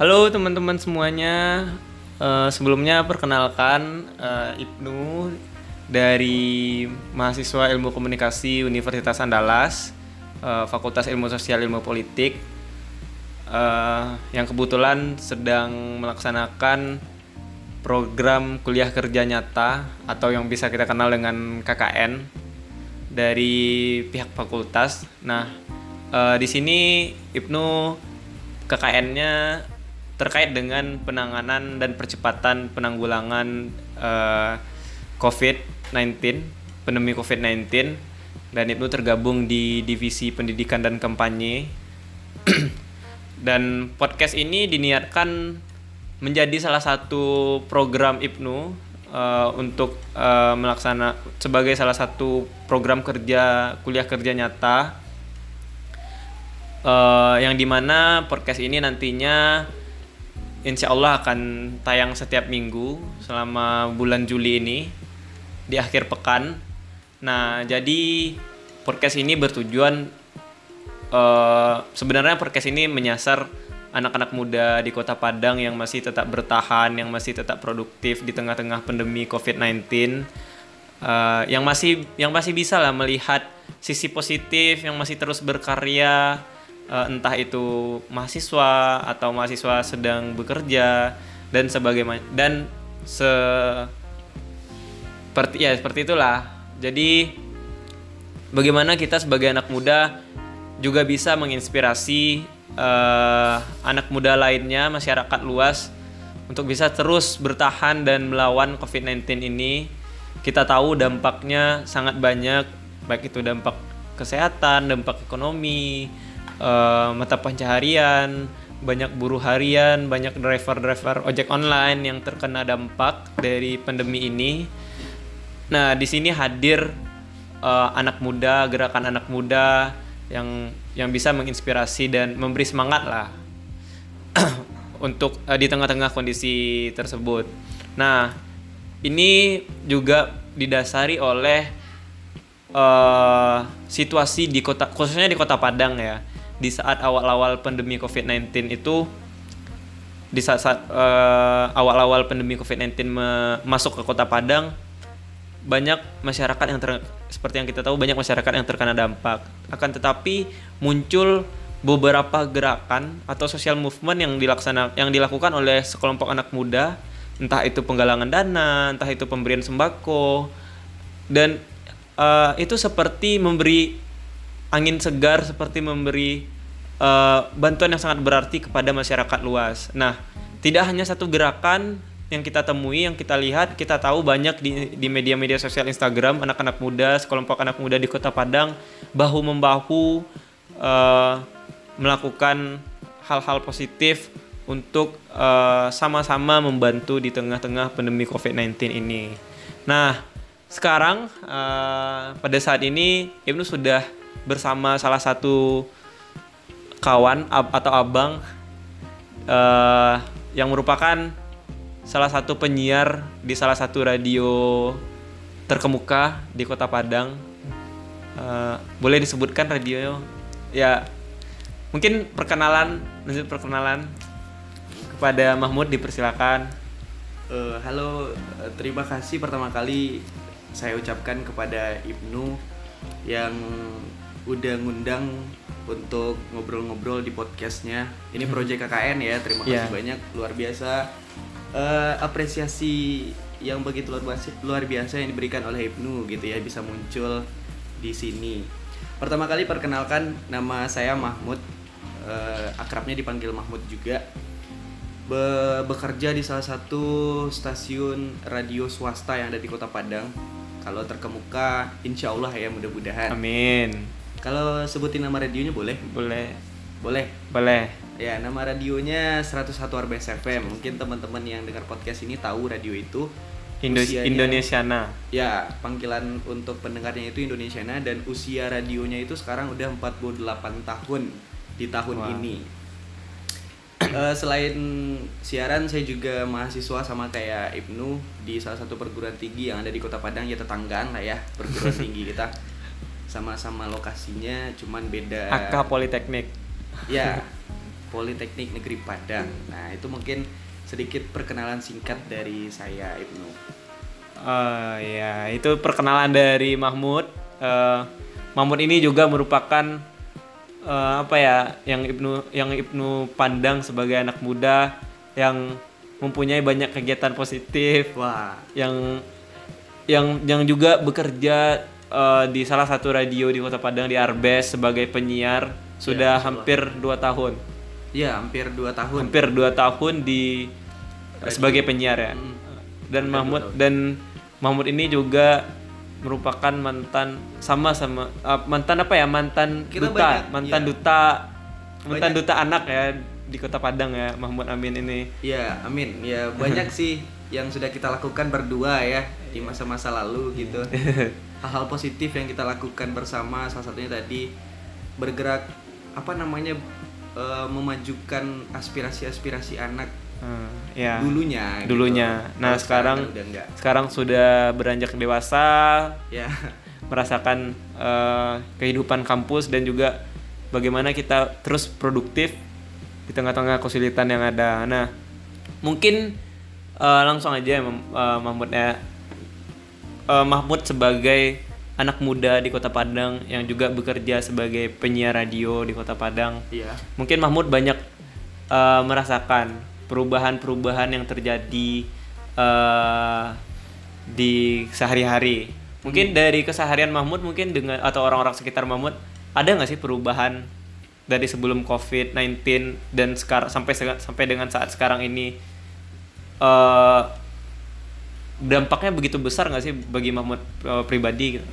Halo teman-teman semuanya. Eh, sebelumnya perkenalkan eh, Ibnu dari mahasiswa Ilmu Komunikasi Universitas Andalas, eh, Fakultas Ilmu Sosial Ilmu Politik, eh, yang kebetulan sedang melaksanakan program kuliah kerja nyata atau yang bisa kita kenal dengan KKN dari pihak fakultas. Nah, eh, di sini Ibnu KKN-nya terkait dengan penanganan dan percepatan penanggulangan eh, COVID-19, pandemi COVID-19 dan Ibnu tergabung di divisi pendidikan dan kampanye. dan podcast ini diniatkan menjadi salah satu program Ibnu eh, untuk eh, melaksana sebagai salah satu program kerja kuliah kerja nyata eh, yang di mana podcast ini nantinya insya Allah akan tayang setiap minggu selama bulan Juli ini di akhir pekan. Nah jadi podcast ini bertujuan eh, sebenarnya podcast ini menyasar anak-anak muda di Kota Padang yang masih tetap bertahan, yang masih tetap produktif di tengah-tengah pandemi COVID-19, eh, yang masih yang masih bisa lah melihat sisi positif, yang masih terus berkarya, eh, entah itu mahasiswa atau mahasiswa sedang bekerja dan sebagaimana dan seperti ya seperti itulah. Jadi bagaimana kita sebagai anak muda juga bisa menginspirasi eh, anak muda lainnya, masyarakat luas untuk bisa terus bertahan dan melawan COVID-19 ini. Kita tahu dampaknya sangat banyak, baik itu dampak kesehatan, dampak ekonomi, eh, mata pencaharian, banyak buruh harian, banyak driver-driver ojek online yang terkena dampak dari pandemi ini. Nah, di sini hadir eh, anak muda, gerakan anak muda yang yang bisa menginspirasi dan memberi semangat lah untuk eh, di tengah-tengah kondisi tersebut. Nah, ini juga didasari oleh eh, situasi di kota khususnya di Kota Padang ya. Di saat awal-awal pandemi COVID-19 itu di saat, saat eh, awal-awal pandemi COVID-19 me- masuk ke Kota Padang banyak masyarakat yang ter, seperti yang kita tahu banyak masyarakat yang terkena dampak. Akan tetapi muncul beberapa gerakan atau social movement yang dilaksana yang dilakukan oleh sekelompok anak muda, entah itu penggalangan dana, entah itu pemberian sembako dan eh, itu seperti memberi angin segar, seperti memberi eh, bantuan yang sangat berarti kepada masyarakat luas. Nah, tidak hanya satu gerakan yang kita temui, yang kita lihat, kita tahu banyak di di media-media sosial Instagram anak-anak muda, sekelompok anak muda di Kota Padang bahu membahu eh, melakukan hal-hal positif untuk eh, sama-sama membantu di tengah-tengah pandemi COVID-19 ini. Nah, sekarang eh, pada saat ini Ibnu sudah bersama salah satu kawan ab- atau abang eh, yang merupakan salah satu penyiar di salah satu radio terkemuka di Kota Padang. Eh, boleh disebutkan radio? Ya, mungkin perkenalan, lanjut perkenalan kepada Mahmud dipersilakan. Eh, halo, terima kasih pertama kali saya ucapkan kepada Ibnu yang udah ngundang untuk ngobrol-ngobrol di podcastnya. Ini proyek KKN ya, terima kasih Iya. banyak, luar biasa. Eh, apresiasi yang begitu luar biasa, luar biasa yang diberikan oleh Ibnu gitu ya bisa muncul di sini. Pertama kali perkenalkan nama saya Mahmud, eh, akrabnya dipanggil Mahmud juga be- bekerja di salah satu stasiun radio swasta yang ada di Kota Padang. Kalau terkemuka, insya Allah ya mudah-mudahan. Amin. Kalau sebutin nama radionya boleh? Boleh. Boleh. Boleh. Ya, nama radionya 101 RBS FM. Mungkin teman-teman yang dengar podcast ini tahu radio itu. Indo Usianya- Indonesiana. Ya, panggilan untuk pendengarnya itu Indonesiana dan usia radionya itu sekarang udah 48 tahun di tahun Wah. ini. Eh, selain siaran saya juga mahasiswa sama kayak Ibnu di salah satu perguruan tinggi yang ada di Kota Padang ya tetanggaan lah ya perguruan tinggi kita sama-sama lokasinya cuman beda AK Politeknik. ya Politeknik Negeri Padang. Nah, itu mungkin sedikit perkenalan singkat dari saya Ibnu. Oh ya, itu perkenalan dari Mahmud. Eh, Mahmud ini juga merupakan eh, apa ya, yang Ibnu yang Ibnu pandang sebagai anak muda yang mempunyai banyak kegiatan positif, Wah, yang yang yang juga bekerja eh, di salah satu radio di Kota Padang di Arbes sebagai penyiar sudah hampir dua tahun, ya hampir dua tahun. hampir dua tahun di sebagai penyiar ya. Hmm. Dan Mahmud dan Mahmud ini juga merupakan mantan sama sama uh, mantan apa ya mantan Kita duta banyak, mantan ya. duta mantan duta anak ya di Kota Padang ya Mahmud Amin ini. Ya, amin. Ya banyak sih yang sudah kita lakukan berdua ya di masa-masa lalu gitu. Hal-hal positif yang kita lakukan bersama salah satunya tadi bergerak apa namanya eh, memajukan aspirasi-aspirasi anak Hmm, ya. dulunya. gitu. Dulunya. Nah, Kalau sekarang enggak. sekarang sudah beranjak dewasa, Ya. merasakan eh, kehidupan kampus dan juga bagaimana kita terus produktif di tengah-tengah kesulitan yang ada. Nah, mungkin eh, langsung aja eh, Mahmud ya. Eh, Mahmud sebagai anak muda di Kota Padang yang juga bekerja sebagai penyiar radio di Kota Padang. Iya. Mungkin Mahmud banyak eh, merasakan perubahan-perubahan yang terjadi eh, di sehari-hari. Mungkin dari keseharian Mahmud mungkin dengan atau orang-orang sekitar Mahmud ada nggak sih perubahan dari sebelum COVID-19 dan sekarang sampai sampai dengan saat sekarang ini eh dampaknya begitu besar nggak sih bagi Mahmud eh, pribadi gitu?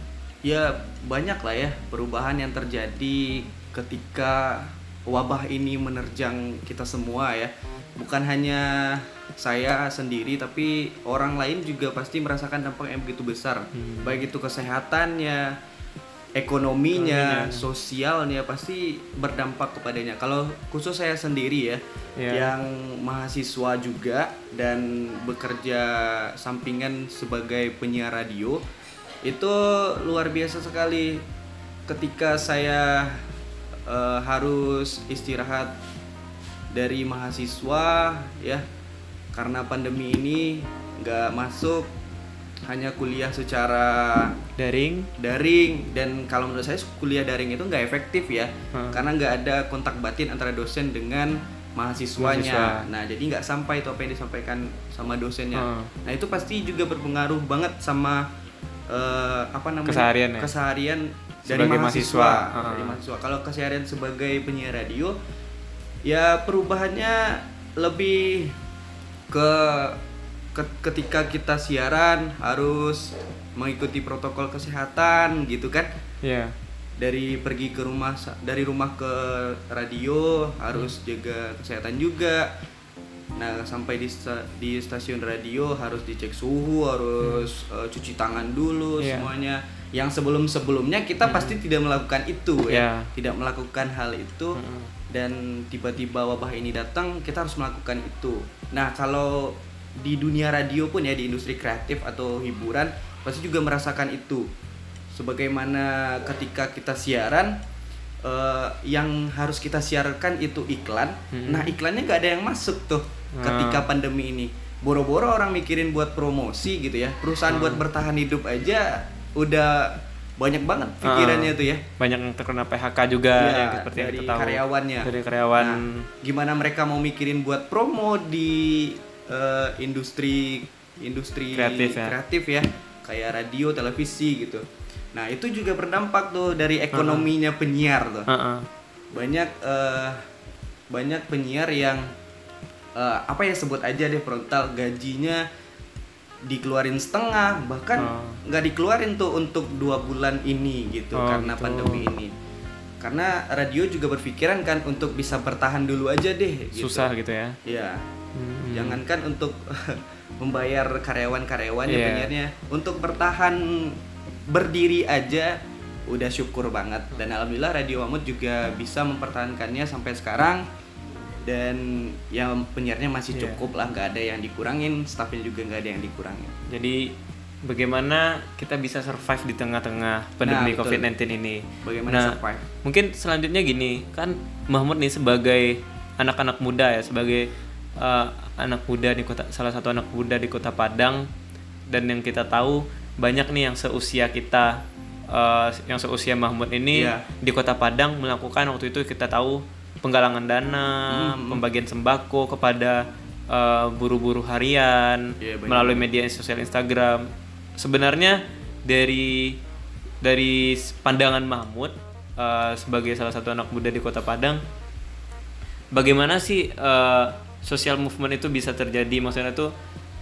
Ya banyak lah ya perubahan yang terjadi ketika wabah ini menerjang kita semua ya. Bukan hanya saya sendiri tapi orang lain juga pasti merasakan dampak yang begitu besar. Baik itu kesehatannya, ekonominya, sosialnya pasti berdampak kepadanya. Kalau khusus saya sendiri ya, Ya. yang mahasiswa juga dan bekerja sampingan sebagai penyiar radio itu luar biasa sekali ketika saya eh, harus istirahat dari mahasiswa ya karena pandemi ini nggak masuk hanya kuliah secara Daring daring dan kalau menurut saya kuliah daring itu nggak efektif ya Hmm. karena nggak ada kontak batin antara dosen dengan mahasiswanya Mahasiswa. nah jadi nggak sampai itu apa yang disampaikan sama dosennya Hmm. nah itu pasti juga berpengaruh banget sama eh, apa namanya Keseharian ya? keseharian dari Sebagai mahasiswa, mahasiswa. dari Hmm. mahasiswa kalau keseharian sebagai penyiar radio ya perubahannya lebih ke- ketika kita siaran harus mengikuti protokol kesehatan gitu kan? Ya dari pergi ke rumah dari rumah ke radio harus jaga kesehatan juga. Nah sampai di sta- di stasiun radio harus dicek suhu harus eh, cuci tangan dulu Iya. semuanya. Yang sebelum sebelumnya kita pasti tidak melakukan itu ya. Iya. tidak melakukan hal itu Mm-mm. dan tiba-tiba wabah ini datang kita harus melakukan itu. Nah kalau di dunia radio pun ya di industri kreatif atau hiburan pasti juga merasakan itu sebagaimana ketika kita siaran eh, yang harus kita siarkan itu iklan Hmm. nah iklannya nggak ada yang masuk tuh Ah. ketika pandemi ini boro-boro orang mikirin buat promosi gitu ya perusahaan Hmm. buat bertahan hidup aja udah banyak banget pikirannya Ah. tuh ya banyak yang terkena PHK juga Iya, yang seperti yang dari kita tahu karyawannya. dari karyawan Nah, gimana mereka mau mikirin buat promo di eh, industri industri Kreatif ya. kreatif ya, kayak radio, televisi gitu. Nah itu juga berdampak tuh dari ekonominya penyiar tuh. Heeh. Banyak eh, banyak penyiar yang eh, apa ya sebut aja deh frontal gajinya dikeluarin setengah bahkan Oh. nggak dikeluarin tuh untuk dua bulan ini gitu Oh, karena gitu. pandemi ini karena radio juga berpikiran kan untuk bisa bertahan dulu aja deh gitu. susah gitu ya ya Hmm. jangankan untuk membayar karyawan-karyawannya Iya. penyiarnya untuk bertahan berdiri aja udah syukur banget dan alhamdulillah Radio Mamut juga bisa mempertahankannya sampai sekarang dan yang penyiarnya masih Iya. cukup lah nggak ada yang dikurangin staffnya juga nggak ada yang dikurangin jadi bagaimana kita bisa survive di tengah-tengah pandemi Nah, betul. COVID-19 ini bagaimana Nah, survive mungkin selanjutnya gini kan Mahmud nih sebagai anak-anak muda ya sebagai uh, anak muda di kota salah satu anak muda di kota Padang dan yang kita tahu banyak nih yang seusia kita uh, yang seusia Mahmud ini Iya. di kota Padang melakukan waktu itu kita tahu penggalangan dana, Hmm. pembagian sembako kepada uh, buru-buru harian banyak melalui media sosial Instagram. Sebenarnya dari dari pandangan Mahmud uh, sebagai salah satu anak muda di Kota Padang, bagaimana sih uh, social movement itu bisa terjadi? Maksudnya tuh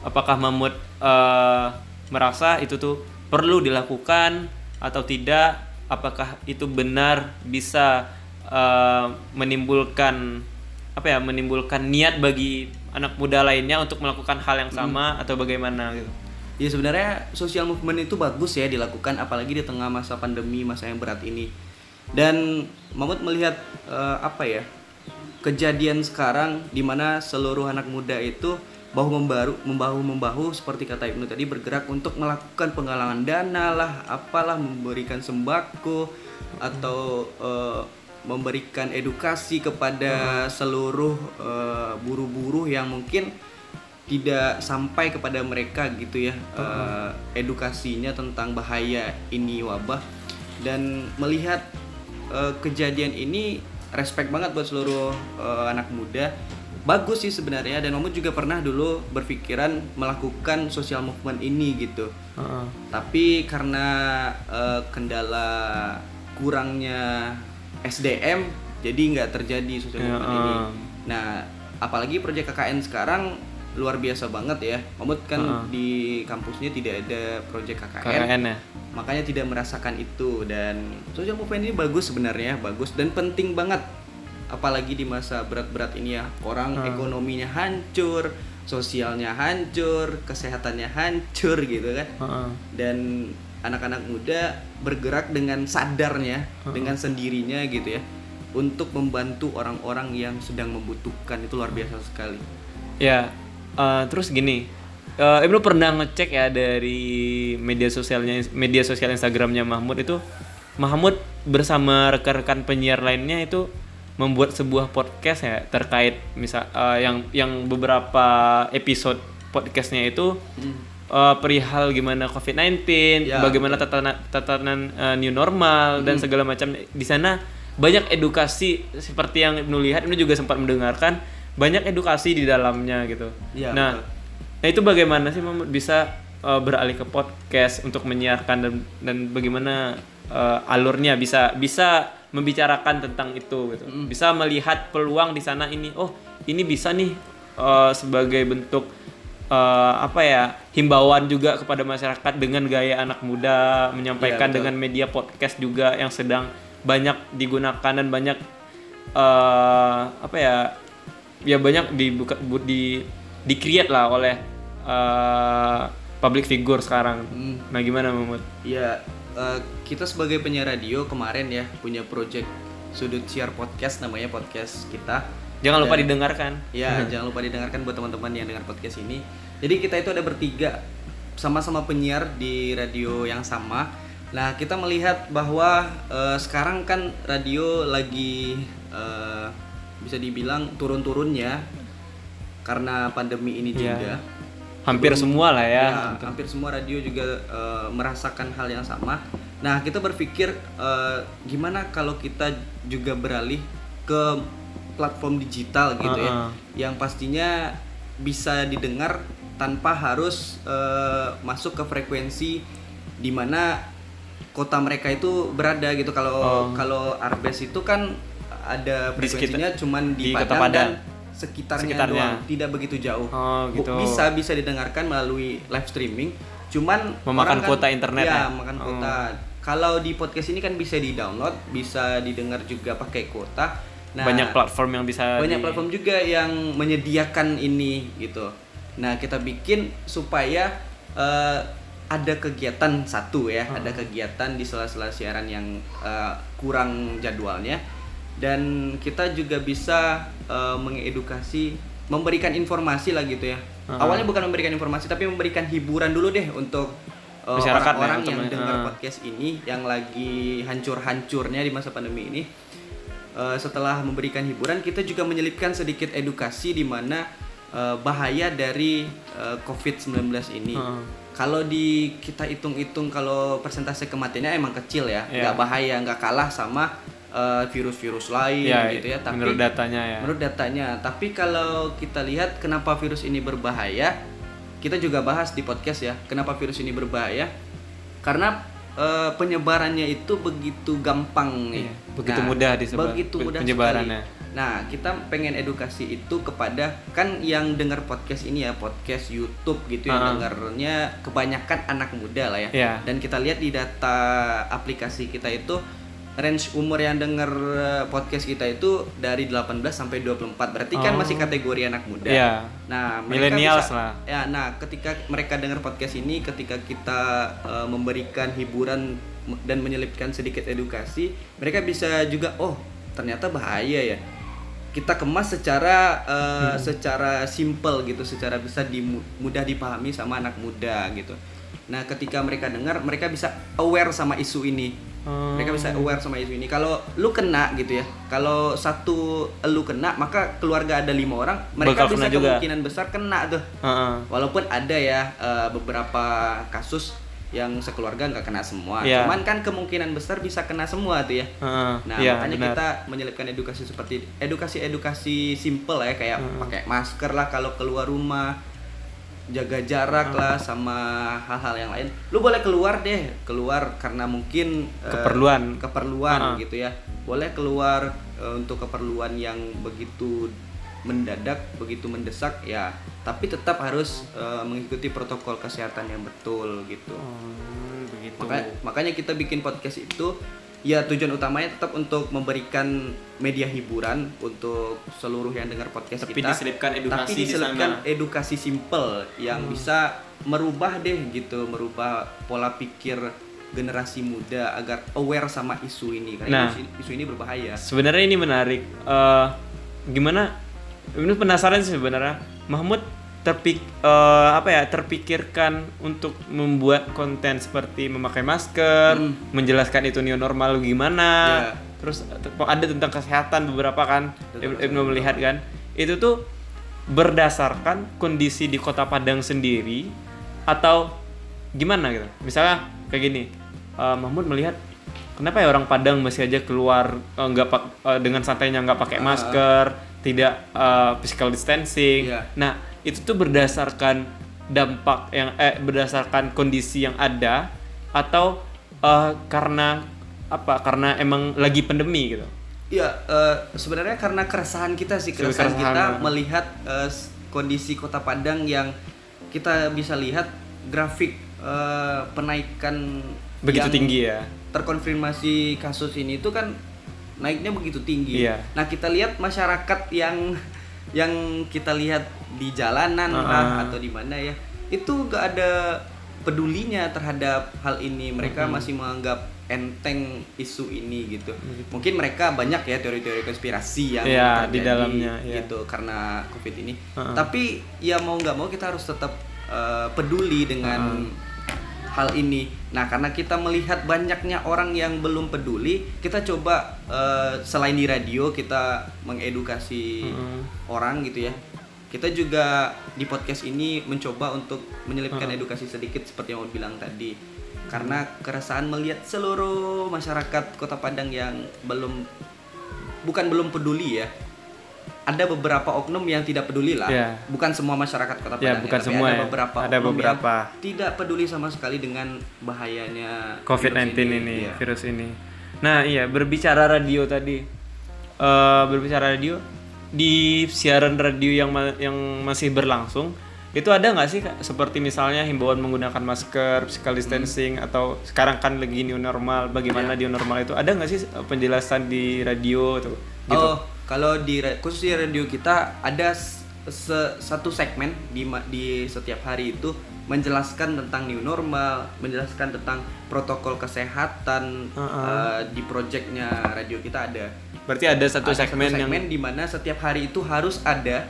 apakah Mahmud uh, merasa itu tuh perlu dilakukan atau tidak? Apakah itu benar bisa uh, menimbulkan apa ya? Menimbulkan niat bagi anak muda lainnya untuk melakukan hal yang sama atau bagaimana gitu? Ya sebenarnya social movement itu bagus ya dilakukan apalagi di tengah masa pandemi masa yang berat ini. Dan Mahmud melihat eh, apa ya kejadian sekarang di mana seluruh anak muda itu bahu membaru membahu membahu seperti kata Ibnu tadi bergerak untuk melakukan penggalangan dana lah apalah memberikan sembako atau eh, memberikan edukasi kepada seluruh eh, buruh-buruh yang mungkin tidak sampai kepada mereka gitu ya eh, edukasinya tentang bahaya ini wabah. Dan melihat eh, kejadian ini respect banget buat seluruh eh, anak muda bagus sih sebenarnya dan Mahmud juga pernah dulu berpikiran melakukan social movement ini gitu Heeh. tapi karena eh, kendala kurangnya SDM jadi nggak terjadi social movement ini. ah. Nah, apalagi proyek KKN sekarang luar biasa banget ya. Mahmud kan Ah. di kampusnya tidak ada proyek KKN, KKN ya. makanya tidak merasakan itu dan social movement ini bagus sebenarnya, bagus dan penting banget. Apalagi di masa berat-berat ini ya, orang Ah. ekonominya hancur, sosialnya hancur, kesehatannya hancur gitu kan Heeh. dan anak-anak muda bergerak dengan sadarnya dengan sendirinya gitu ya untuk membantu orang-orang yang sedang membutuhkan itu luar biasa sekali Ya, eh, terus gini, eh, Ibnu pernah ngecek ya dari media sosialnya, media sosial Instagramnya Mahmud itu, Mahmud bersama rekan-rekan penyiar lainnya itu membuat sebuah podcast ya terkait misal eh, yang yang beberapa episode podcastnya itu eh, perihal gimana COVID-19, Ya, bagaimana tatanan tatanan eh, new normal dan segala macam. Di sana banyak edukasi seperti yang Ibnu lihat, Ibnu juga sempat mendengarkan banyak edukasi di dalamnya gitu. Iya, nah, betul. nah itu bagaimana sih bisa eh, beralih ke podcast untuk menyiarkan dan dan bagaimana eh, alurnya bisa bisa membicarakan tentang itu gitu. Bisa melihat peluang di sana ini. Oh, ini bisa nih eh, sebagai bentuk eh, apa ya himbauan juga kepada masyarakat dengan gaya anak muda menyampaikan betul. dengan media podcast juga yang sedang banyak digunakan dan banyak eh, apa ya ya banyak dibuka bu- di di create lah oleh eh, public figure sekarang. Hmm. Nah gimana Mahmud? ya eh, kita sebagai penyiar radio kemarin ya punya project sudut siar podcast namanya podcast kita Jangan lupa Dan- didengarkan. Ya, jangan lupa didengarkan buat teman-teman yang dengar podcast ini. Jadi kita itu ada bertiga sama-sama penyiar di radio yang sama. Nah, kita melihat bahwa eh, sekarang kan radio lagi eh, bisa dibilang turun-turunnya karena pandemi ini Iya. juga. Hampir semua lah ya. Ya, hampir semua radio juga eh, merasakan hal yang sama. Nah, kita berpikir eh, gimana kalau kita juga beralih ke platform digital gitu ya, Uh-uh. yang pastinya bisa didengar tanpa harus eh, masuk ke frekuensi di mana kota mereka itu berada gitu. Kalau Oh. kalau Arbes itu kan ada Di frekuensinya cuman di, di Padang, Padang. dan sekitarnya, Sekitarnya. doang, tidak begitu jauh. Oh, gitu. Bisa bisa didengarkan melalui live streaming. Cuman Memakan kan- kuota internet ya, ya? makan Oh. kuota. Kalau di podcast ini kan bisa di-download, bisa didengar juga pakai kuota. Nah, banyak platform yang bisa banyak di- platform juga yang menyediakan ini gitu. Nah, kita bikin supaya eh, ada kegiatan satu ya, Hmm. ada kegiatan di sela-sela siaran yang eh, kurang jadwalnya dan kita juga bisa eh, mengedukasi, memberikan informasi lah gitu ya. Hmm. Awalnya bukan memberikan informasi tapi memberikan hiburan dulu deh untuk eh, Masyarakat orang-orang ya, yang dengar hmm. podcast ini yang lagi hancur-hancurnya di masa pandemi ini eh, setelah memberikan hiburan kita juga menyelipkan sedikit edukasi di mana eh, bahaya dari eh, COVID-19 ini. Heeh. Kalau di kita hitung-hitung kalau persentase kematiannya emang kecil ya, Iya. nggak bahaya, nggak kalah sama eh, virus-virus lain Ya, gitu ya. Tapi menurut datanya ya. menurut datanya, tapi kalau kita lihat kenapa virus ini berbahaya, kita juga bahas di podcast ya. Kenapa virus ini berbahaya? Karena eh, penyebarannya itu begitu gampang nih. Iya, begitu mudah disebar- Begitu mudah penyebarannya. sekali. Nah, kita pengen edukasi itu kepada kan yang dengar podcast ini ya, podcast YouTube gitu yang Ah. dengarnya kebanyakan anak muda lah ya. Iya. Dan kita lihat di data aplikasi kita itu range umur yang denger eh, podcast kita itu dari 18 sampai 24. Berarti kan Oh. masih kategori anak muda. Iya. Nah, bisa- lah. Ya, nah, ketika mereka dengar podcast ini, ketika kita eh, memberikan hiburan dan menyelipkan sedikit edukasi, mereka bisa juga, oh, ternyata bahaya ya. Kita kemas secara eh, secara simple gitu, secara bisa dimu- mudah dipahami sama anak muda gitu. Nah, ketika mereka dengar, mereka bisa aware sama isu ini. Hmm. Mereka bisa aware sama isu ini. Kalau lu kena gitu ya, kalau satu lu kena, maka keluarga ada lima orang, mereka Bakal bisa juga. kemungkinan besar kena tuh. Heeh. Walaupun ada ya eh, beberapa kasus yang sekeluarga nggak kena semua, Iya. cuman kan kemungkinan besar bisa kena semua tuh ya. Heeh. Nah Iya, makanya benar. kita menyelipkan edukasi seperti edukasi-edukasi simple ya kayak Hmm. pakai masker lah kalau keluar rumah, jaga jarak Hmm. lah sama hal-hal yang lain. Lu boleh keluar deh, keluar karena mungkin eh, Keperluan. keperluan Ah. gitu ya. Boleh keluar eh, untuk keperluan yang begitu mendadak, begitu mendesak ya. Tapi tetap harus eh, mengikuti protokol kesehatan yang betul gitu. Hmm, begitu. Maka- makanya kita bikin podcast itu ya tujuan utamanya tetap untuk memberikan media hiburan untuk seluruh yang dengar podcast Tapi kita. diselipkan edukasi tapi di diselipkan sana. Hmm. edukasi simple yang bisa merubah deh gitu, merubah pola pikir generasi muda agar aware sama isu ini karena Nah. isu, isu ini berbahaya. Sebenarnya ini menarik. Eh, gimana? Ini penasaran sih sebenarnya. Mahmud terpik eh, apa ya terpikirkan untuk membuat konten seperti memakai masker, Hmm. menjelaskan itu new normal gimana. Ya. Terus te- ada tentang kesehatan beberapa kan Ibnu melihat kan. Itu tuh berdasarkan kondisi di Kota Padang sendiri atau gimana gitu. Misalnya kayak gini. eh, Mahmud melihat kenapa ya orang Padang masih aja keluar eh, nggak pak eh, dengan santainya nggak pakai masker, tidak eh, physical distancing. Iya. Nah, itu tuh berdasarkan dampak yang eh berdasarkan kondisi yang ada atau eh, karena apa? Karena emang lagi pandemi gitu. Iya, eh, sebenarnya karena keresahan kita sih, keresahan Keresahan, kita ya. melihat s- kondisi Kota Padang yang kita bisa lihat grafik eh, penaikan Begitu yang tinggi ya. Terkonfirmasi kasus ini itu kan naiknya begitu tinggi. Iya. Nah, kita lihat masyarakat yang yang kita lihat di jalanan Ah. lah atau di mana ya, itu gak ada pedulinya terhadap hal ini. Mereka masih menganggap enteng isu ini gitu. Mungkin mereka banyak ya teori-teori konspirasi yang Iya, di dalamnya, iya. gitu karena covid ini. Heeh. Tapi ya mau nggak mau kita harus tetap eh, peduli dengan hal ini. Nah, karena kita melihat banyaknya orang yang belum peduli, kita coba eh, selain di radio kita mengedukasi Heeh. orang gitu ya. Kita juga di podcast ini mencoba untuk menyelipkan edukasi sedikit seperti yang mau bilang tadi. Karena keresahan melihat seluruh masyarakat Kota Padang yang belum bukan belum peduli ya. Ada beberapa oknum yang tidak peduli lah. Ya. Bukan semua masyarakat Kota Ya, Padang, bukan tapi semua ada ya. beberapa Ada oknum beberapa. yang tidak peduli sama sekali dengan bahayanya COVID-19 virus ini, Iya. virus ini. Nah, iya, berbicara radio tadi. Eh berbicara radio di siaran radio yang ma- yang masih berlangsung, itu ada nggak sih Kak? seperti misalnya himbauan menggunakan masker, physical distancing atau sekarang kan lagi new normal, bagaimana Iya. new normal itu? Ada nggak sih eh, penjelasan di radio tuh? Gitu. Oh, kalau di khusus di radio kita ada se- satu segmen di di setiap hari itu menjelaskan tentang new normal, menjelaskan tentang protokol kesehatan Uh-uh. eh, di projectnya radio kita ada. Berarti ada satu Ada segmen, yang segmen di mana setiap hari itu harus ada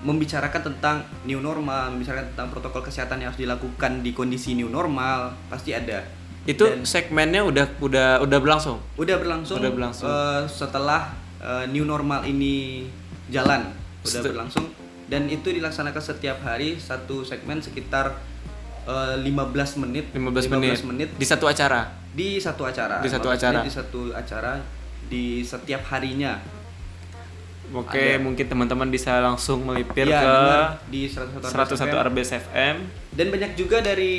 membicarakan tentang new normal, membicarakan tentang protokol kesehatan yang harus dilakukan di kondisi new normal, pasti ada. itu Dan- segmennya udah udah udah berlangsung. Udah berlangsung. Udah berlangsung. eh, setelah eh, new normal ini jalan udah berlangsung dan itu dilaksanakan setiap hari satu segmen sekitar eh, 15 menit 15 menit. di satu acara. di satu acara Di satu 15 acara. menit di satu acara di setiap harinya Oke, Ada. mungkin teman-teman bisa langsung melipir Ya, ke dengar di 101 101 RBS FM. dan banyak juga dari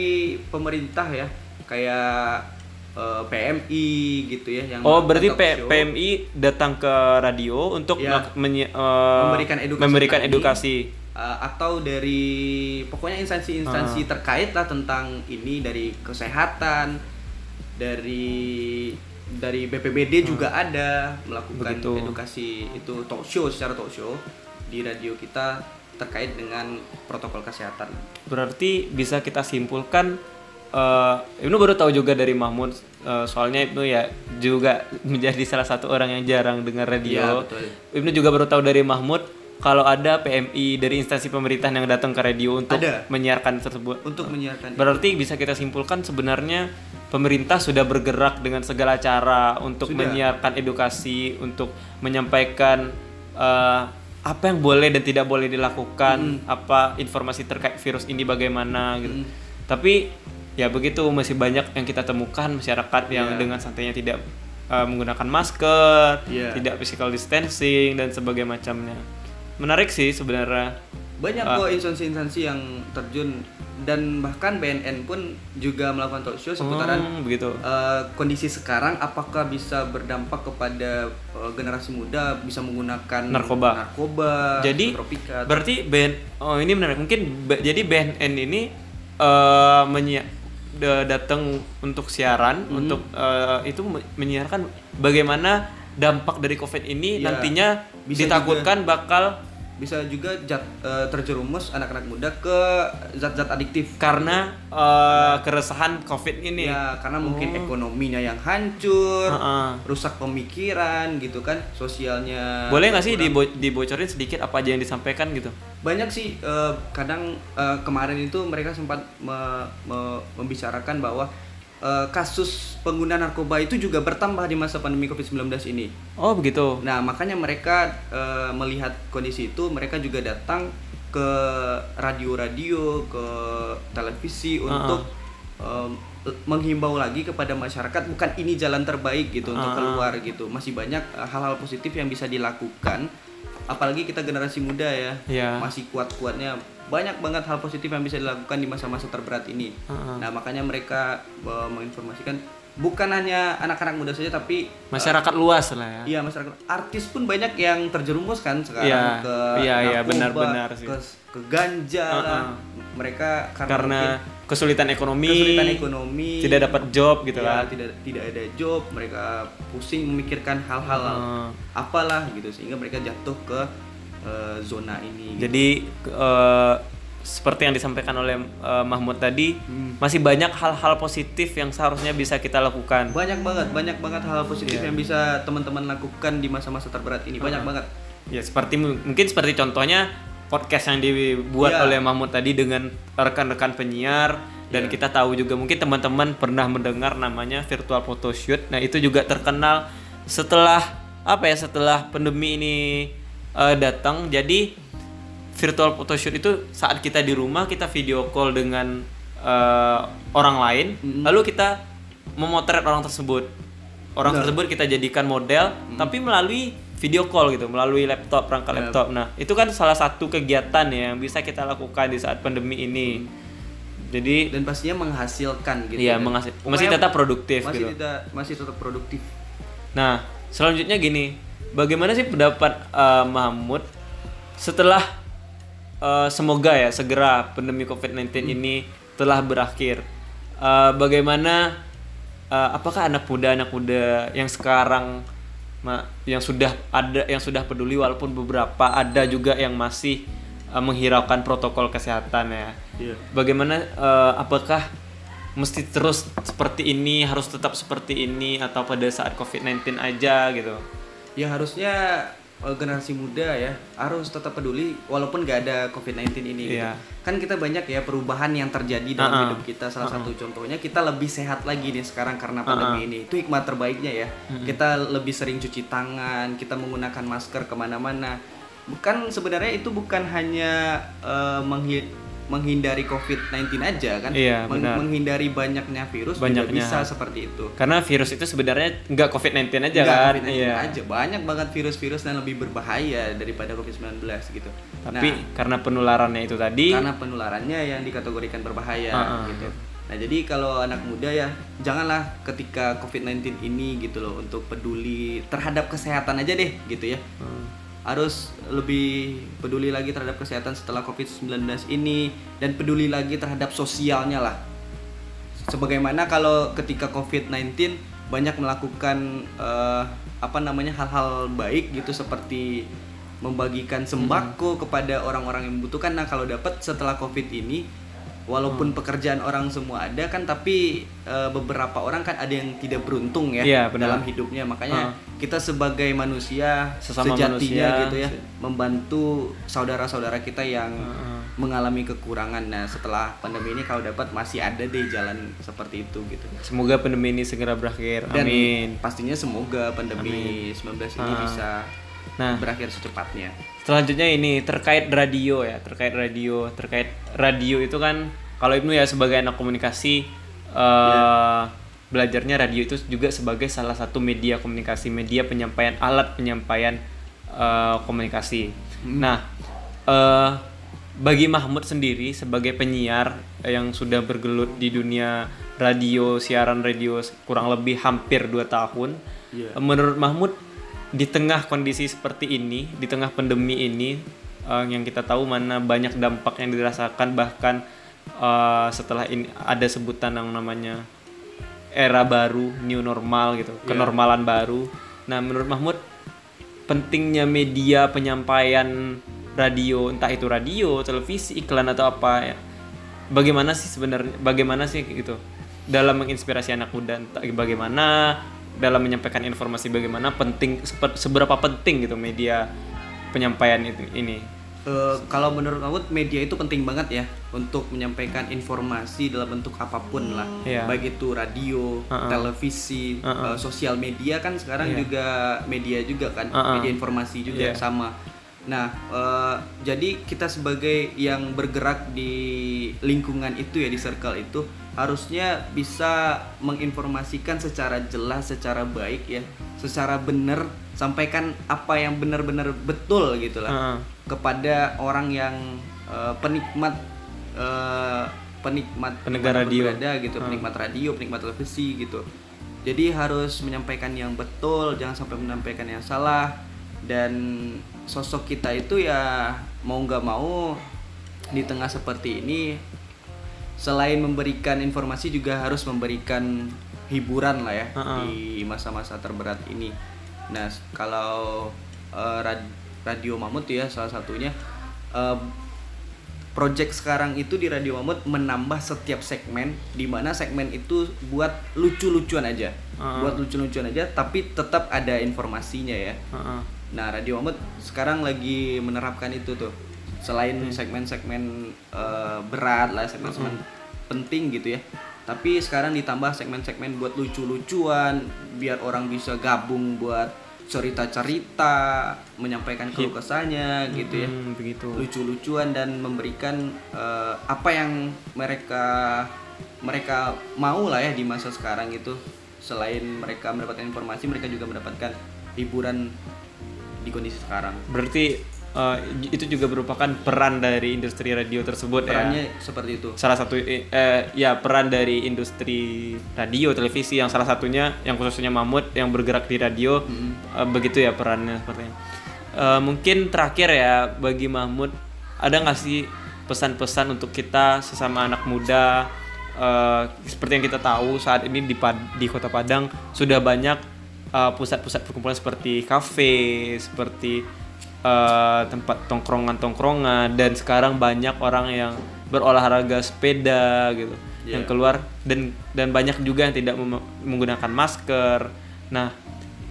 pemerintah ya kayak eh, PMI gitu ya yang Oh, berarti P-. PMI datang ke radio untuk Ya. eh, Memberikan edukasi memberikan edukasi. Uh, atau dari pokoknya Ah. instansi-instansi terkait lah tentang ini dari kesehatan dari dari BPBD juga ada melakukan Ah. Begitu. edukasi itu talk show secara talk show di radio kita terkait dengan protokol kesehatan. Berarti bisa kita simpulkan eh Ibnu baru tahu juga dari Mahmud eh, soalnya Ibnu ya juga menjadi salah satu orang yang jarang dengar radio. Iya, betul. Ibnu juga baru tahu dari Mahmud kalau ada PMI dari instansi pemerintahan yang datang ke radio untuk Ada. menyiarkan tersebut. Untuk menyiarkan Berarti bisa kita simpulkan sebenarnya pemerintah sudah bergerak dengan segala cara untuk Sudah. menyiarkan edukasi, untuk menyampaikan eh, apa yang boleh dan tidak boleh dilakukan, apa informasi terkait virus ini bagaimana gitu. Tapi ya begitu masih banyak yang kita temukan masyarakat yang Iya. dengan santainya tidak eh, menggunakan masker, Iya. tidak physical distancing dan sebagainya macamnya. Menarik sih sebenarnya. banyak Ah. kok instansi-instansi yang terjun dan bahkan BNN pun juga melakukan talk show seputaran Hmm, begitu. Eh, kondisi sekarang apakah bisa berdampak kepada eh, generasi muda bisa menggunakan Narkoba. narkoba Jadi berarti BN oh ini menarik mungkin jadi BNN ini eh menyi- da- datang untuk siaran Hmm. untuk eh, itu me- menyiarkan bagaimana dampak dari COVID ini Iya. nantinya Bisa ditakutkan bakal bisa juga jat- eh, terjerumus anak-anak muda ke zat-zat adiktif karena eh, keresahan COVID ini. ya karena mungkin Oh. ekonominya yang hancur Heeh. rusak pemikiran gitu kan sosialnya Boleh nggak sih dibo- dibocorin sedikit apa aja yang disampaikan gitu? banyak sih eh, kadang eh, kemarin itu mereka sempat me- me- membicarakan bahwa eh, kasus pengguna narkoba itu juga bertambah di masa pandemi Covid-19 ini. Oh begitu. Nah, makanya mereka eh, melihat kondisi itu, mereka juga datang ke radio-radio, ke televisi untuk em, menghimbau lagi kepada masyarakat bukan ini jalan terbaik gitu untuk Ah. keluar gitu. Masih banyak hal-hal positif yang bisa dilakukan. Apalagi kita generasi muda ya, Iya. masih kuat-kuatnya banyak banget hal positif yang bisa dilakukan di masa-masa terberat ini. Ah. Nah, makanya mereka eh, menginformasikan bukan hanya anak-anak muda saja tapi Masyarakat luas lah ya. Iya masyarakat artis pun banyak yang terjerumus kan sekarang Iya, ke iya, iya, narkoba, benar-benar sih. ke ke ganja lah. Uh-uh. Mereka karena, Karena mungkin kesulitan ekonomi, kesulitan ekonomi, tidak dapat job gitu ya, kan. tidak tidak ada job, mereka pusing memikirkan hal-hal Uh. apalah gitu sehingga mereka jatuh ke eh, zona ini. gitu. Jadi eh, seperti yang disampaikan oleh eh, Mahmud tadi, Hmm. masih banyak hal-hal positif yang seharusnya bisa kita lakukan. banyak banget, banyak banget hal positif Iya. yang bisa teman-teman lakukan di masa-masa terberat ini. Banyak Uh-uh. banget. Ya seperti mungkin seperti contohnya podcast yang dibuat Iya. oleh Mahmud tadi dengan rekan-rekan penyiar dan Iya. kita tahu juga mungkin teman-teman pernah mendengar namanya virtual photoshoot. Nah, itu juga terkenal setelah apa ya setelah pandemi ini eh, datang. Jadi virtual photoshoot itu saat kita di rumah kita video call dengan eh, orang lain, Mm-mm. lalu kita memotret orang tersebut. Orang Benar. tersebut kita jadikan model, tapi melalui video call gitu, melalui laptop, perangkat Ya. laptop. Nah, itu kan salah satu kegiatan ya yang bisa kita lakukan di saat pandemi ini. Jadi, Dan pastinya menghasilkan gitu. iya ya. menghasil- masih tetap produktif masih gitu. tidak masih tetap produktif. Nah, selanjutnya gini, bagaimana sih pendapat eh, Mahmud setelah eh, semoga ya segera pandemi COVID-19 ini telah berakhir? Eh, bagaimana eh, apakah anak muda anak muda yang sekarang ma- yang sudah ada yang sudah peduli walaupun beberapa ada juga yang masih eh, menghiraukan protokol kesehatan ya. Iya. Bagaimana eh, apakah mesti terus seperti ini, harus tetap seperti ini atau pada saat COVID-19 aja gitu? Ya harusnya generasi muda ya harus tetap peduli walaupun gak ada COVID-19 ini. gitu. Iya. Kan kita banyak ya perubahan yang terjadi dalam Uh-uh. hidup kita. Salah Uh-uh. satu contohnya kita lebih sehat lagi nih sekarang karena pandemi Uh-uh. ini. Itu hikmah terbaiknya ya. Kita lebih sering cuci tangan, kita menggunakan masker ke mana-mana. Bukan sebenarnya itu bukan hanya eh, menghi- menghindari COVID-19 aja kan? Iya, Meng- benar. menghindari banyaknya virus juga Banyaknya. bisa seperti itu. Karena virus itu sebenarnya nggak COVID-19 aja Nggak kan. COVID-19 Iya. aja banyak banget virus-virus yang lebih berbahaya daripada COVID-19 gitu. Tapi nah, karena penularannya itu tadi karena penularannya yang dikategorikan berbahaya Uh-uh. gitu. Nah, jadi kalau anak muda ya janganlah ketika COVID-19 ini gitu loh untuk peduli terhadap kesehatan aja deh gitu ya. Hmm. Harus lebih peduli lagi terhadap kesehatan setelah COVID-19 ini dan peduli lagi terhadap sosialnya lah. Sebagaimana kalau ketika COVID-19 banyak melakukan eh, apa namanya hal-hal baik gitu seperti membagikan sembako kepada orang-orang yang membutuhkan. Nah, kalau dapat setelah Covid ini walaupun pekerjaan orang semua ada kan tapi eh, beberapa orang kan ada yang tidak beruntung ya benar. dalam hidupnya. Makanya Ah. kita sebagai manusia Sesama sejatinya manusia, gitu ya se- membantu saudara-saudara kita yang Heeh. mengalami kekurangan. Nah, setelah pandemi ini kalau dapat masih ada deh jalan seperti itu gitu. semoga pandemi ini segera berakhir. Dan Amin. pastinya semoga pandemi 19 ini Ah. bisa Nah. berakhir secepatnya. Selanjutnya ini terkait radio ya, terkait radio, terkait radio itu kan kalau Ibnu ya sebagai anak komunikasi eh belajarnya radio itu juga sebagai salah satu media komunikasi, media penyampaian alat penyampaian eh, komunikasi. Nah, eh bagi Mahmud sendiri sebagai penyiar yang sudah bergelut di dunia radio, siaran radio kurang lebih hampir 2 tahun. Iya. Menurut Mahmud di tengah kondisi seperti ini, di tengah pandemi ini eh, yang kita tahu mana banyak dampak yang dirasakan bahkan eh, setelah ini ada sebutan yang namanya era baru, new normal gitu, kenormalan baru. Nah, menurut Mahmud pentingnya media penyampaian radio, entah itu radio, televisi, iklan atau apa ya. Bagaimana sih sebenarnya bagaimana sih gitu dalam menginspirasi anak muda entah bagaimana dalam menyampaikan informasi bagaimana penting seberapa penting gitu media penyampaian itu ini. Eh, kalau menurut Mahmud media itu penting banget ya untuk menyampaikan informasi dalam bentuk apa pun lah Iya. baik itu radio, Uh-uh. televisi, Uh-uh. eh, sosial media kan sekarang Iya. juga media juga kan Uh-uh. media informasi juga Iya. sama. Nah eh, jadi kita sebagai yang bergerak di lingkungan itu ya di circle itu harusnya bisa menginformasikan secara jelas, secara baik ya, secara benar sampaikan apa yang benar-benar betul gitu lah Heeh. kepada orang yang eh, penikmat eh, penikmat Pendengar radio. berada gitu Hmm. penikmat radio penikmat televisi gitu jadi harus menyampaikan yang betul jangan sampai menyampaikan yang salah dan sosok kita itu ya mau nggak mau di tengah seperti ini selain memberikan informasi juga harus memberikan hiburan lah ya Ha-ha. di masa-masa terberat ini. Nah, kalau eh, rad- Radio Mamut ya salah satunya eh, project sekarang itu di Radio Mamut menambah setiap segmen di mana segmen itu buat lucu-lucuan aja. Ha-ha. Buat lucu-lucuan aja tapi tetap ada informasinya ya. Heeh. Nah, Radio Mamut sekarang lagi menerapkan itu tuh. Selain segmen-segmen eh, berat lah, segmen-segmen penting gitu ya. Tapi sekarang ditambah segmen-segmen buat lucu-lucuan, biar orang bisa gabung buat cerita-cerita, menyampaikan keluh kesahnya gitu ya. Hmm, begitu. Lucu-lucuan dan memberikan eh, apa yang mereka mereka mau lah ya di masa sekarang itu. Selain mereka mendapatkan informasi, mereka juga mendapatkan hiburan di kondisi sekarang. Berarti eh, itu juga merupakan peran dari industri radio tersebut ya. Perannya seperti itu. Salah satu eh, ya peran dari industri radio televisi yang salah satunya yang khususnya Mahmud yang bergerak di radio eh, begitu ya perannya sepertinya. Eh, mungkin terakhir ya bagi Mahmud ada nggak sih pesan-pesan untuk kita sesama anak muda eh, seperti yang kita tahu saat ini di Pad- di Kota Padang sudah banyak pusat-pusat perkumpulan seperti kafe, seperti eh, tempat tongkrongan-tongkrongan dan sekarang banyak orang yang berolahraga sepeda gitu Iya. yang keluar dan dan banyak juga yang tidak menggunakan masker. Nah,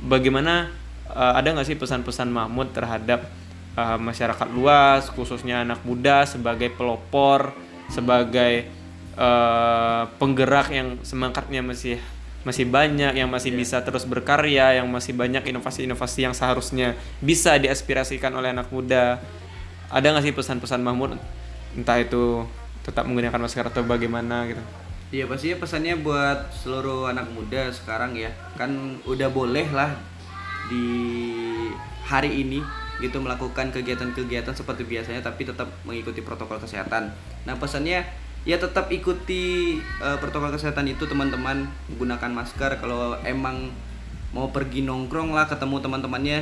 bagaimana eh, ada nggak sih pesan-pesan Mahmud terhadap eh, masyarakat luas, khususnya anak muda sebagai pelopor, sebagai eh, penggerak yang semangatnya masih masih banyak, yang masih bisa terus berkarya, yang masih banyak inovasi-inovasi yang seharusnya bisa diaspirasikan oleh anak muda. Ada nggak sih pesan-pesan Mahmud, entah itu tetap menggunakan masker atau bagaimana gitu? Iya pastinya pesannya buat seluruh anak muda sekarang ya kan udah boleh lah di hari ini gitu melakukan kegiatan-kegiatan seperti biasanya tapi tetap mengikuti protokol kesehatan. Nah pesannya ya tetap ikuti eh, protokol kesehatan itu teman-teman gunakan masker kalau emang mau pergi nongkrong lah ketemu teman-temannya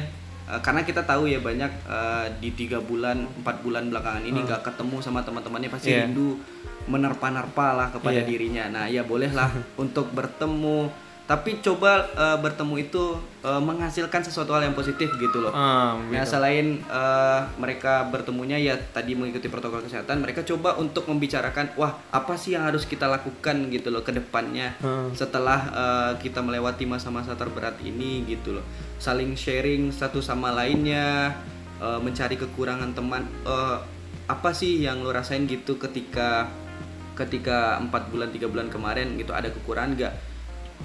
Eh, karena kita tahu ya banyak eh, di tiga bulan empat bulan belakangan ini nggak ketemu sama teman-temannya pasti Iya. rindu menerpa-nerpa lah kepada Iya. dirinya. Nah, ya bolehlah untuk bertemu, tapi coba eh, bertemu itu eh, menghasilkan sesuatu hal yang positif gitu loh. Ah, Nah, gitu. selain eh, mereka bertemunya ya tadi mengikuti protokol kesehatan, mereka coba untuk membicarakan, wah apa sih yang harus kita lakukan gitu loh ke depannya Hmm. setelah eh, kita melewati masa-masa terberat ini gitu loh. Saling sharing satu sama lainnya, eh, mencari kekurangan teman. eh, apa sih yang lo rasain gitu ketika ketika empat bulan tiga bulan kemarin gitu ada kekurangan nggak?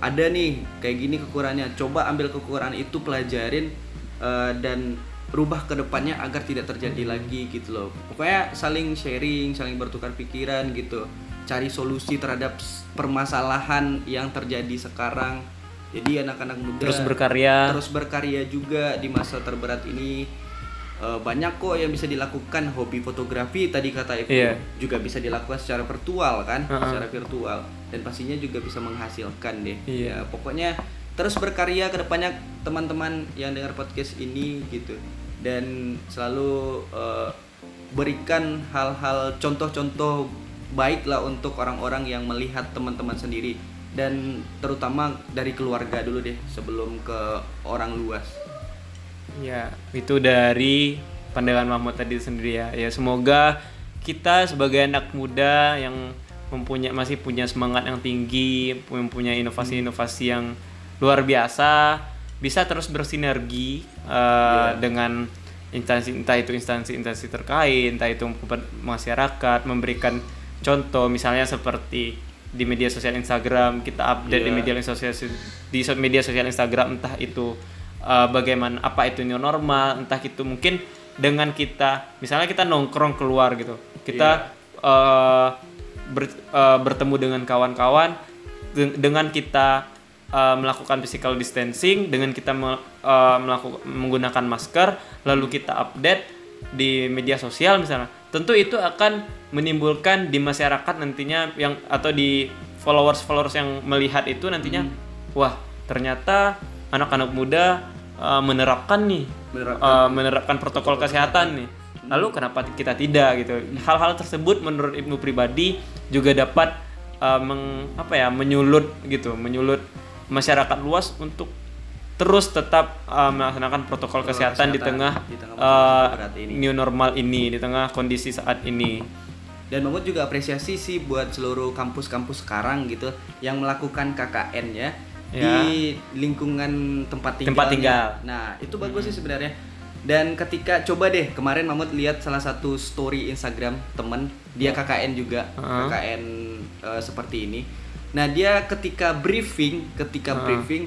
Ada nih kayak gini kekurangannya. Coba ambil kekurangan itu pelajarin eh, dan rubah ke depannya agar tidak terjadi lagi gitu loh. Pokoknya saling sharing, saling bertukar pikiran gitu. Cari solusi terhadap permasalahan yang terjadi sekarang. Jadi anak-anak muda Terus berkarya. terus berkarya juga di masa terberat ini. Eh, banyak kok yang bisa dilakukan hobi fotografi. Tadi kata Ibu Iya. juga bisa dilakukan secara virtual kan? Uh-uh. secara virtual. Dan pastinya juga bisa menghasilkan deh. Iya. ya pokoknya terus berkarya ke depannya teman-teman yang dengar podcast ini gitu. Dan selalu eh, berikan hal-hal contoh-contoh baik lah untuk orang-orang yang melihat teman-teman sendiri. Dan terutama dari keluarga dulu deh sebelum ke orang luas Ya, itu dari pandangan Mahmud tadi sendiri ya. Ya semoga kita sebagai anak muda yang mempunyai masih punya semangat yang tinggi, mempunyai inovasi-inovasi yang luar biasa, bisa terus bersinergi uh, dengan instansi entah itu instansi-instansi terkait, entah itu masyarakat, memberikan contoh misalnya seperti di media sosial Instagram kita update di Iya. media sosial di media sosial Instagram entah itu uh, bagaimana apa itu new normal entah itu mungkin dengan kita misalnya kita nongkrong keluar gitu. Kita uh, ber- uh, bertemu dengan kawan-kawan de- dengan kita uh, melakukan physical distancing dengan kita melakukan menggunakan masker lalu kita update di media sosial misalnya. Tentu itu akan menimbulkan di masyarakat nantinya yang atau di followers followers yang melihat itu nantinya wah ternyata anak-anak muda uh, menerapkan nih Menerapkan. uh, menerapkan protokol kesehatan nih lalu kenapa kita tidak gitu hal-hal tersebut menurut ibnu pribadi juga dapat uh, meng, apa ya menyulut gitu menyulut masyarakat luas untuk terus tetap uh, melaksanakan protokol kesehatan, di kesehatan tengah, di tengah uh, ini. new normal ini di tengah kondisi saat ini dan Mahmud juga apresiasi sih buat seluruh kampus-kampus sekarang gitu yang melakukan KKN ya, Ya. di lingkungan tempat tinggal. Tempat tinggal. Nah, itu bagus sih sebenarnya. Dan ketika coba deh kemarin Mahmud lihat salah satu story Instagram temen dia KKN juga, Heeh. KKN eh, seperti ini. Nah, dia ketika briefing, ketika Heeh. briefing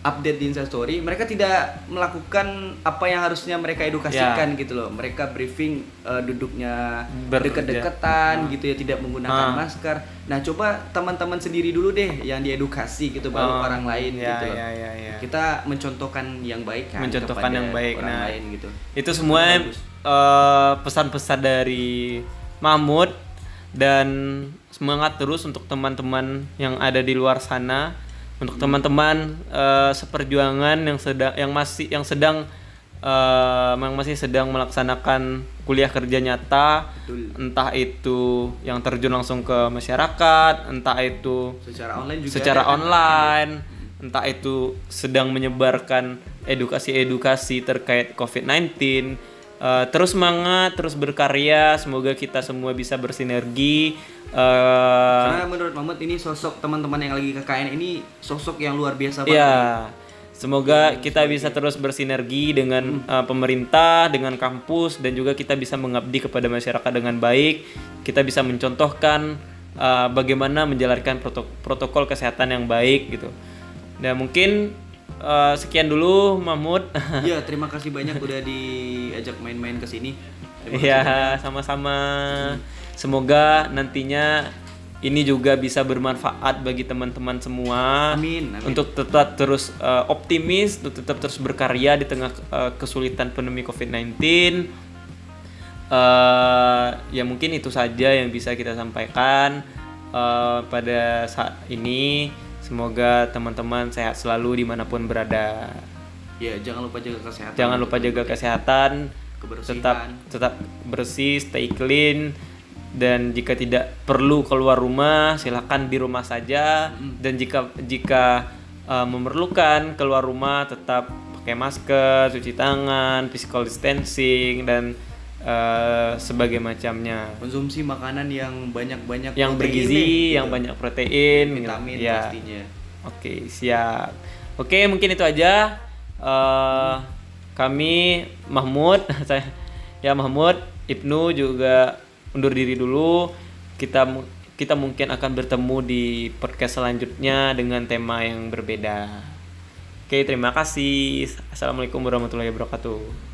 update di Instastory, mereka tidak melakukan apa yang harusnya mereka edukasikan gitu loh. Mereka briefing eh, duduknya deket-deketan gitu ya, tidak menggunakan Ah. masker. Nah, coba teman-teman sendiri dulu deh yang diedukasi gitu baru Oh, orang lain ya, gitu loh. ya, ya, ya. Kita mencontohkan yang baik kan Mencontohkan yang baik, orang nah. lain gitu. itu semua eh, pesan-pesan dari Mahmud dan semangat terus untuk teman-teman yang ada di luar sana untuk teman-teman eh, seperjuangan yang sedang yang masih yang sedang eh, yang masih sedang melaksanakan kuliah kerja nyata Betul. entah itu yang terjun langsung ke masyarakat entah itu Secara online juga secara kan? online entah itu sedang menyebarkan edukasi-edukasi terkait COVID-19 Eh, terus semangat terus berkarya semoga kita semua bisa bersinergi eh, Karena menurut Mahmud ini sosok teman-teman yang lagi KKN ini sosok yang luar biasa banget. nih. ya Semoga kita bisa terus bersinergi dengan uh, pemerintah, dengan kampus, dan juga kita bisa mengabdi kepada masyarakat dengan baik. Kita bisa mencontohkan uh, bagaimana menjalankan proto- protokol kesehatan yang baik gitu. Dan mungkin uh, sekian dulu Mahmud. Iya, terima kasih banyak udah diajak main-main ke sini. Iya, sama-sama. Semoga nantinya ini juga bisa bermanfaat bagi teman-teman semua. Amin, amin. Untuk tetap terus uh, optimis, untuk tetap terus berkarya di tengah uh, kesulitan pandemi COVID-19. Uh, ya mungkin itu saja yang bisa kita sampaikan uh, pada saat ini. Semoga teman-teman sehat selalu di mana pun berada. Ya, jangan lupa jaga kesehatan. Jangan lupa jaga kesehatan, Kebersihan. tetap tetap bersih, stay clean dan jika tidak perlu keluar rumah silakan di rumah saja dan jika jika uh, memerlukan keluar rumah tetap pakai masker, cuci tangan, physical distancing dan uh, sebagai macamnya. Konsumsi makanan yang banyak-banyak Yang bergizi, nih, yang gitu. banyak protein, vitamin ya. pastinya. Oke, siap. Oke, mungkin itu aja. Eh, kami Mahmud, saya ya Mahmud, Ibnu juga undur diri dulu. Kita kita mungkin akan bertemu di podcast selanjutnya dengan tema yang berbeda. Oke, terima kasih. Assalamualaikum warahmatullahi wabarakatuh.